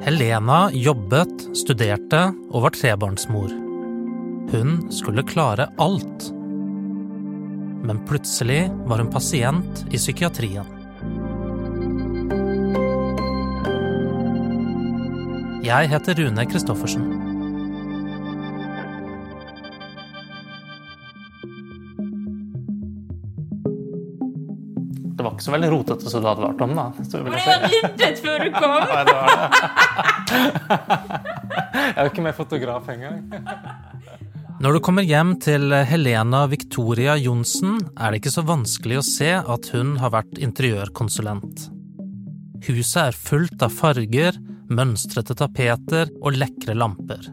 Helena jobbet, studerte og var trebarnsmor. Hun skulle klare alt. Men plutselig var hun pasient i psykiatrien. Jeg heter Rune Christoffersen. Det var ikke så veldig rotete som du hadde vært om, da. Hvor jeg ryddet før du kom! Nei, det var det. Jeg er jo ikke med fotograf engang. Når du kommer hjem til Helena Victoria Johnsen, er det ikke så vanskelig å se at hun har vært interiørkonsulent. Huset er fullt av farger, mønstrete tapeter og lekre lamper.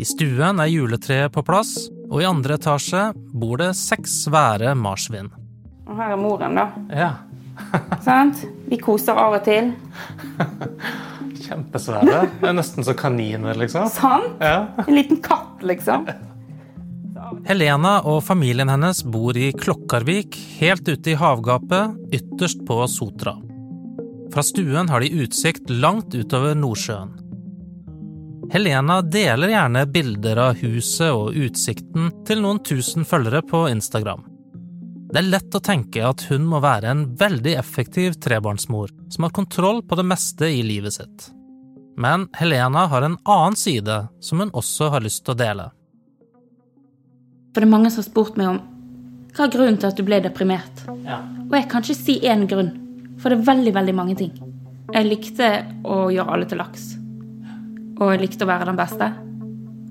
I stuen er juletreet på plass, og i andre etasje bor det seks svære marsvin. Og her er moren, da. Ja, Sant? Vi koser av og til. kjempesvære. Det er nesten som kaniner, liksom. Sant? Ja. En liten katt, liksom. Helena og familien hennes bor i Klokkarvik, helt ute i havgapet, ytterst på Sotra. Fra stuen har de utsikt langt utover Nordsjøen. Helena deler gjerne bilder av huset og utsikten til noen tusen følgere på Instagram. Det er lett å tenke at hun må være en veldig effektiv trebarnsmor som har kontroll på det meste i livet sitt. Men Helena har en annen side som hun også har lyst til å dele. For det er mange som har spurt meg om hva er grunnen til at du ble deprimert. Ja. Og jeg kan ikke si én grunn, for det er veldig, veldig mange ting. Jeg likte å gjøre alle til laks. Og jeg likte å være den beste.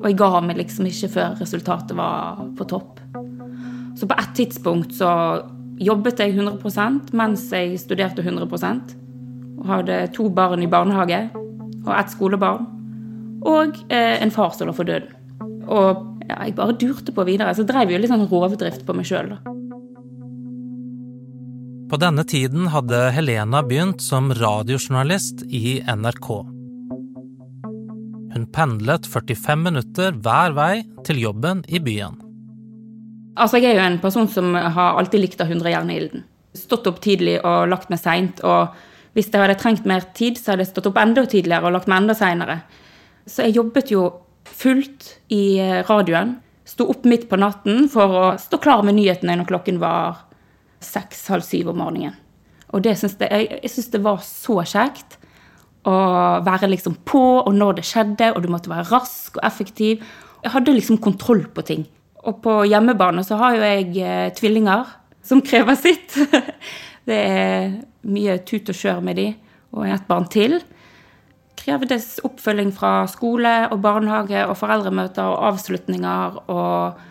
Og jeg ga meg liksom ikke før resultatet var på topp. Så på et tidspunkt så jobbet jeg 100% mens jeg studerte 100% Og hadde to barn i barnehage og ett skolebarn. Og eh, en far som lå for døden. Og ja, jeg bare durte på videre. Så drev jo litt sånn rovdrift på meg sjøl, da. På denne tiden hadde Helena begynt som radiojournalist i NRK. Hun pendlet 45 minutter hver vei til jobben i byen. Altså, jeg er jo en person som har alltid likt å hundre jern i ilden. Stått opp tidlig og lagt meg seint. Og hvis jeg hadde trengt mer tid, så hadde jeg stått opp enda tidligere og lagt meg enda seinere. Så jeg jobbet jo fullt i radioen. Sto opp midt på natten for å stå klar med nyhetene når klokken var seks-halv syv om morgenen. Og det syns jeg, jeg, synes det var så kjekt å være liksom på, og når det skjedde, og du måtte være rask og effektiv. Jeg hadde liksom kontroll på ting. Og på hjemmebane så har jo jeg eh, tvillinger som krever sitt. det er mye tut og kjør med de, og et barn til. Krevdes oppfølging fra skole og barnehage og foreldremøter og avslutninger og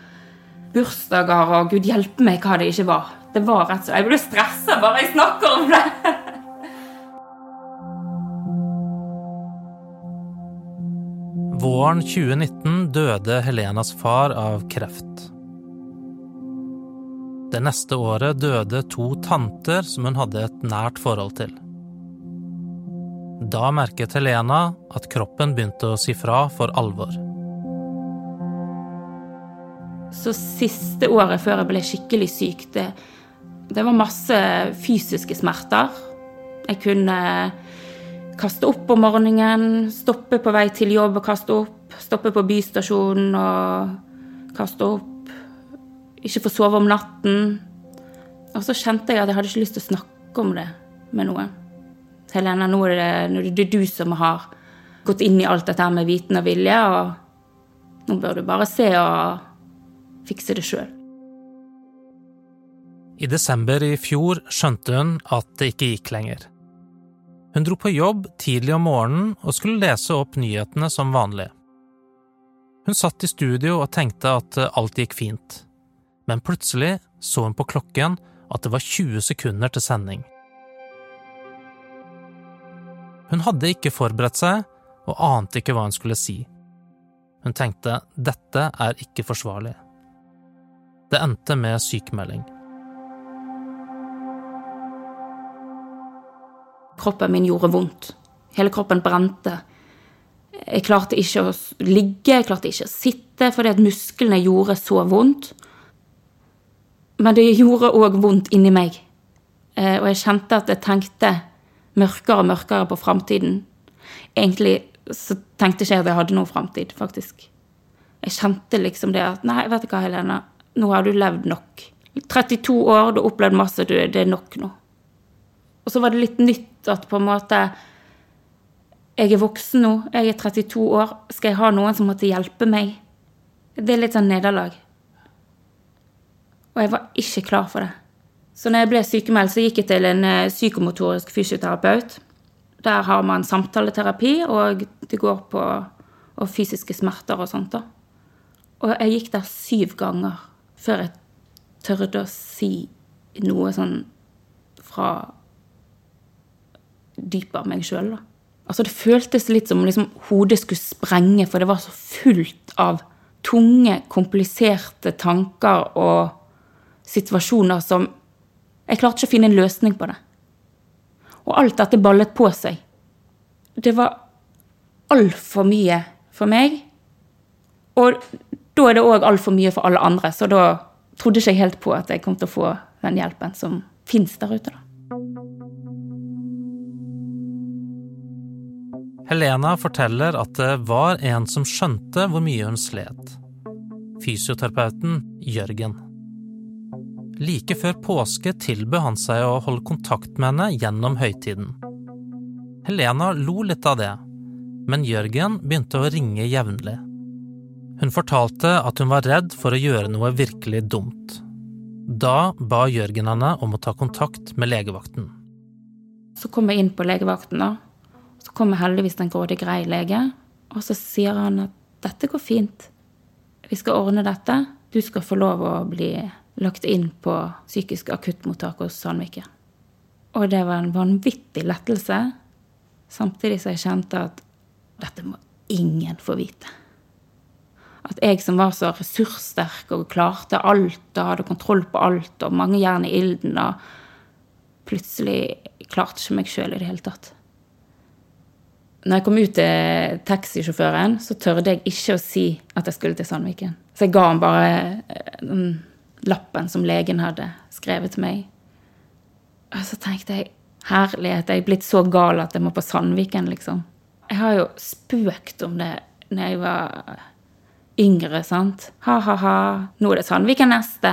bursdager og gud hjelpe meg hva det ikke var. Det var rett og slett Jeg blir stressa bare jeg snakker om det. Våren 2019 døde Helenas far av kreft. Det neste året døde to tanter som hun hadde et nært forhold til. Da merket Helena at kroppen begynte å si fra for alvor. Så siste året før jeg ble skikkelig syk, det, det var masse fysiske smerter. Jeg kunne kaste opp om morgenen, stoppe på vei til jobb og kaste opp. Stoppe på bystasjonen og kaste opp. Ikke få sove om natten. Og så kjente jeg at jeg hadde ikke lyst til å snakke om det med noen. Helena, nå er det, nå er det du som har gått inn i alt dette med viten og vilje, og nå bør du bare se og fikse det sjøl. I desember i fjor skjønte hun at det ikke gikk lenger. Hun dro på jobb tidlig om morgenen og skulle lese opp nyhetene som vanlig. Hun satt i studio og tenkte at alt gikk fint, men plutselig så hun på klokken at det var 20 sekunder til sending. Hun hadde ikke forberedt seg og ante ikke hva hun skulle si. Hun tenkte dette er ikke forsvarlig. Det endte med sykemelding. Kroppen min gjorde vondt. Hele kroppen brente. Jeg klarte ikke å ligge, jeg klarte ikke å sitte, fordi at musklene gjorde så vondt. Men det gjorde òg vondt inni meg. Eh, Og jeg kjente at jeg tenkte mørkere og mørkere på framtiden. egentlig så tenkte ikke at jeg hadde noen framtid, faktisk. Jeg kjente liksom det at Nei, vet du hva, Helena, nå har du levd nok. 32 år, du har opplevd masse, du, det er nok nå. Og så var det litt nytt at på en måte Jeg er voksen nå, jeg er 32 år. Skal jeg ha noen som måtte hjelpe meg? Det er litt sånn nederlag. Og jeg var ikke klar for det. Så når jeg ble sykemeldt, så gikk jeg til en eh, psykomotorisk fysioterapeut. Der har man samtaleterapi, og det går på og fysiske smerter og sånt. da. Og jeg gikk der syv ganger før jeg tørde å si noe sånn fra dypet av meg sjøl, da. Altså, det føltes litt som om liksom, hodet skulle sprenge, for det var så fullt av tunge, kompliserte tanker og situasjoner som Jeg klarte ikke å finne en løsning på det. Og alt dette ballet på seg. Det var altfor mye for meg. Og da er det òg altfor mye for alle andre, så da trodde ikke jeg helt på at jeg kom til å få den hjelpen som fins der ute. da. Helena forteller at det var en som skjønte hvor mye hun slet. Fysioterapeuten Jørgen. Like før påske tilbød han seg å holde kontakt med henne gjennom høytiden. Helena lo litt av det, men Jørgen begynte å ringe jevnlig. Hun fortalte at hun var redd for å gjøre noe virkelig dumt. Da ba Jørgen henne om å ta kontakt med legevakten. Så kom jeg inn på legevakten, da. Så kommer heldigvis den grådig grei lege, og så sier han at dette går fint. Vi skal ordne dette. Du skal få lov å bli lagt inn på psykisk akuttmottak hos Sandviken. Og det var en vanvittig lettelse, samtidig som jeg kjente at dette må ingen få vite. At jeg som var så ressurssterk og klarte alt og hadde kontroll på alt og mange jern i ilden, og plutselig klarte ikke meg sjøl i det hele tatt. Når jeg kom ut til taxisjåføren, så tørde jeg ikke å si at jeg skulle til Sandviken. Så jeg ga han bare den lappen som legen hadde skrevet til meg. Og så tenkte jeg herlighet, jeg er blitt så gal at jeg må på Sandviken, liksom. Jeg har jo spøkt om det når jeg var yngre, sant. Ha-ha-ha, nå er det Sandviken neste.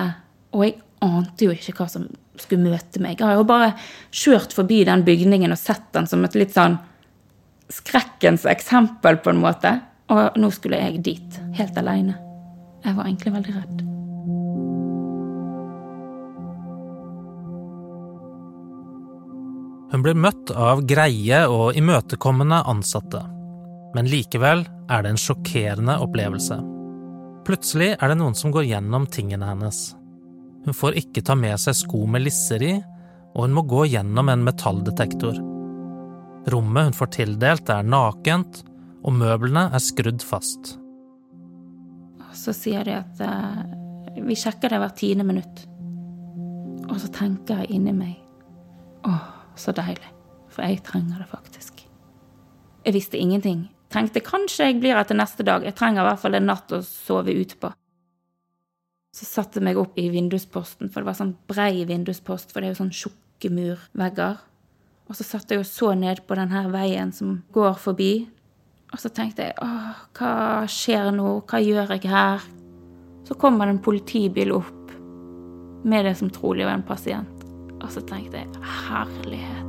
Og jeg ante jo ikke hva som skulle møte meg. Jeg har jo bare kjørt forbi den bygningen og sett den som et litt sånn skrekkens eksempel, på en måte. Og nå skulle jeg dit, helt aleine. Jeg var egentlig veldig redd. Hun blir møtt av greie og imøtekommende ansatte. Men likevel er det en sjokkerende opplevelse. Plutselig er det noen som går gjennom tingene hennes. Hun får ikke ta med seg sko med lisser i, og hun må gå gjennom en metalldetektor. Rommet hun får tildelt, er nakent, og møblene er skrudd fast. Så sier de at uh, vi sjekker det hvert tiende minutt. Og så tenker jeg inni meg åh, så deilig. For jeg trenger det faktisk. Jeg visste ingenting. Tenkte kanskje jeg blir her til neste dag. Jeg trenger i hvert fall en natt å sove ute på. Så satte jeg meg opp i vindusposten, for det var sånn brei vinduspost, for det er jo sånn tjukke murvegger. Og så satt jeg og så ned på denne veien som går forbi. Og så tenkte jeg åh, hva skjer nå, hva gjør jeg her? Så kommer det en politibil opp med det som trolig var en pasient. Og så tenkte jeg herlighet.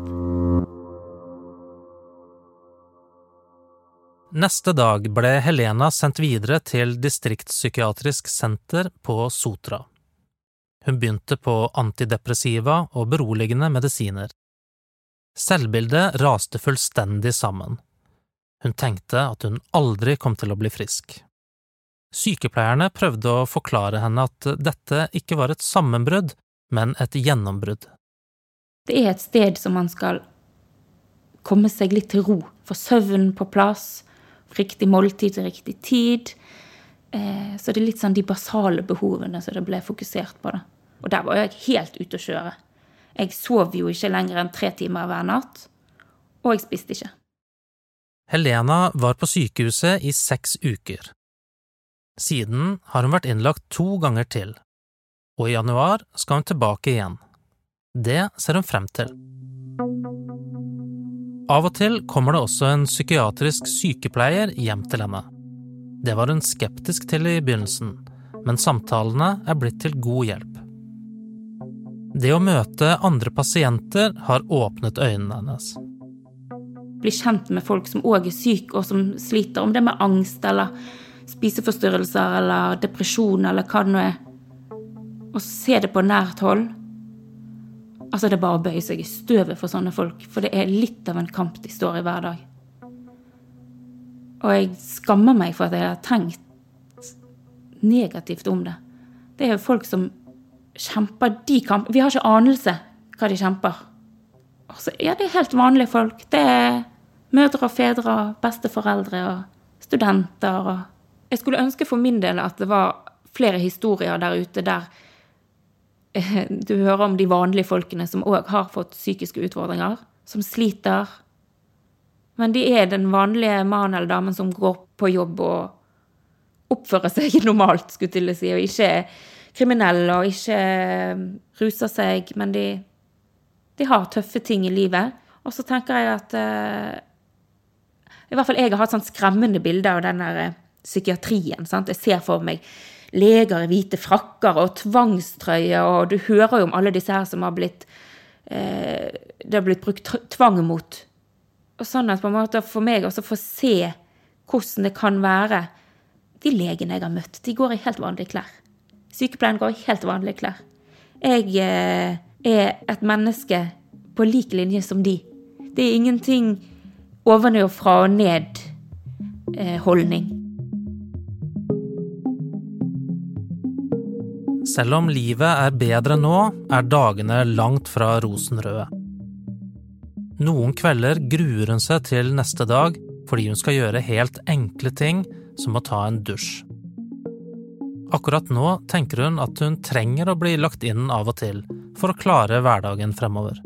Neste dag ble Helena sendt videre til distriktspsykiatrisk senter på Sotra. Hun begynte på antidepressiva og beroligende medisiner. Selvbildet raste fullstendig sammen. Hun tenkte at hun aldri kom til å bli frisk. Sykepleierne prøvde å forklare henne at dette ikke var et sammenbrudd, men et gjennombrudd. Det er et sted som man skal komme seg litt til ro, få søvnen på plass, riktig måltid til riktig tid. Eh, så det er litt sånn de basale behovene som det ble fokusert på. da. Og der var jeg helt ute å kjøre. Jeg sov jo ikke lenger enn tre timer hver natt, og jeg spiste ikke. Helena var på sykehuset i seks uker. Siden har hun vært innlagt to ganger til, og i januar skal hun tilbake igjen. Det ser hun frem til. Av og til kommer det også en psykiatrisk sykepleier hjem til henne. Det var hun skeptisk til i begynnelsen, men samtalene er blitt til god hjelp. Det å møte andre pasienter har åpnet øynene hennes. Bli kjent med folk som òg er syke, og som sliter, om det med angst eller spiseforstyrrelser eller depresjon eller hva det nå er. Og se det på nært hold. Altså, det er bare å bøye seg i støvet for sånne folk, for det er litt av en kamp de står i hver dag. Og jeg skammer meg for at jeg har tenkt negativt om det. Det er jo folk som kjemper de kampene Vi har ikke anelse hva de kjemper. Altså, ja, det er helt vanlige folk. Det er mødre og fedre og besteforeldre og studenter og Jeg skulle ønske for min del at det var flere historier der ute der eh, du hører om de vanlige folkene som òg har fått psykiske utfordringer, som sliter. Men de er den vanlige mannen eller damen som går på jobb og oppfører seg normalt, skulle til å si, og ikke er kriminelle og ikke eh, ruser seg, men de, de har tøffe ting i livet. Og så tenker jeg at uh, I hvert fall jeg har hatt sånn skremmende bilder av den der uh, psykiatrien. Sant? Jeg ser for meg leger i hvite frakker og tvangstrøye, og du hører jo om alle disse her som har blitt uh, Det har blitt brukt tvang mot. Og sånn at på en måte for meg også få se hvordan det kan være De legene jeg har møtt, de går i helt vanlige klær. Sykepleieren går i helt vanlige klær. Jeg er et menneske på lik linje som de. Det er ingenting ovenfra og ned-holdning. Selv om livet er bedre nå, er dagene langt fra rosenrøde. Noen kvelder gruer hun seg til neste dag fordi hun skal gjøre helt enkle ting som å ta en dusj. Akkurat nå tenker hun at hun trenger å bli lagt inn av og til for å klare hverdagen fremover.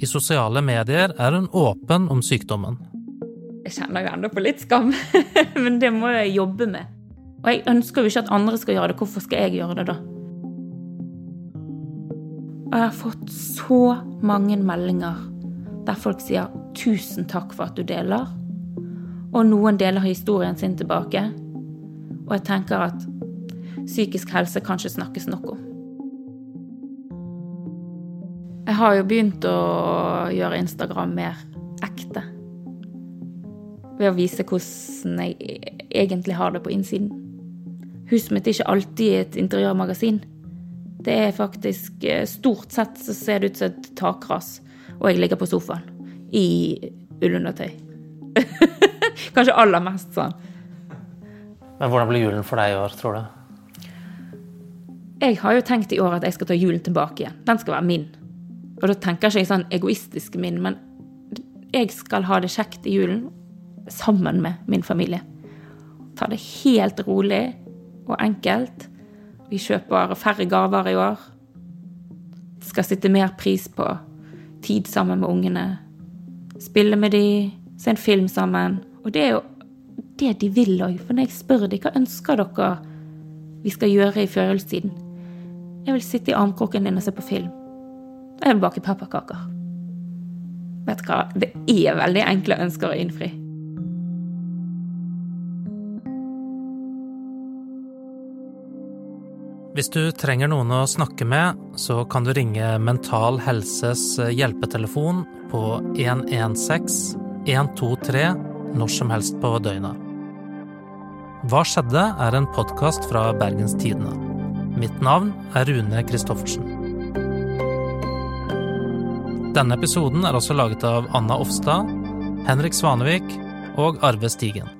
I sosiale medier er hun åpen om sykdommen. Jeg kjenner jo ennå på litt skam, men det må jeg jobbe med. Og jeg ønsker jo ikke at andre skal gjøre det. Hvorfor skal jeg gjøre det, da? Og jeg har fått så mange meldinger der folk sier 'tusen takk for at du deler', og noen deler historien sin tilbake. Og jeg tenker at psykisk helse kanskje snakkes nok om. Jeg har jo begynt å gjøre Instagram mer ekte. Ved å vise hvordan jeg egentlig har det på innsiden. Huset mitt er ikke alltid et interiørmagasin. Det er faktisk eh, Stort sett så ser det ut som et takras, og jeg ligger på sofaen i ullundertøy. Kanskje aller mest sånn. Men hvordan blir julen for deg i år, tror du? Jeg har jo tenkt i år at jeg skal ta julen tilbake igjen. Den skal være min. Og da tenker jeg ikke sånn egoistisk min, men jeg skal ha det kjekt i julen sammen med min familie. Ta det helt rolig og enkelt. Vi kjøper færre gaver i år. Skal sitte mer pris på tid sammen med ungene. Spille med de, se en film sammen. Og det er jo det de vil òg. For når jeg spør dem hva ønsker dere vi skal gjøre i førjulstiden Jeg vil sitte i armkroken din og se på film. Og jeg vil bake pepperkaker. Vet du hva, det er veldig enkle ønsker å innfri. Hvis du trenger noen å snakke med, så kan du ringe Mental Helses hjelpetelefon på 116 123 når som helst på døgnet. Hva skjedde? er en podkast fra Bergens Tidende. Mitt navn er Rune Christoffersen. Denne episoden er også laget av Anna Offstad, Henrik Svanevik og Arve Stigen.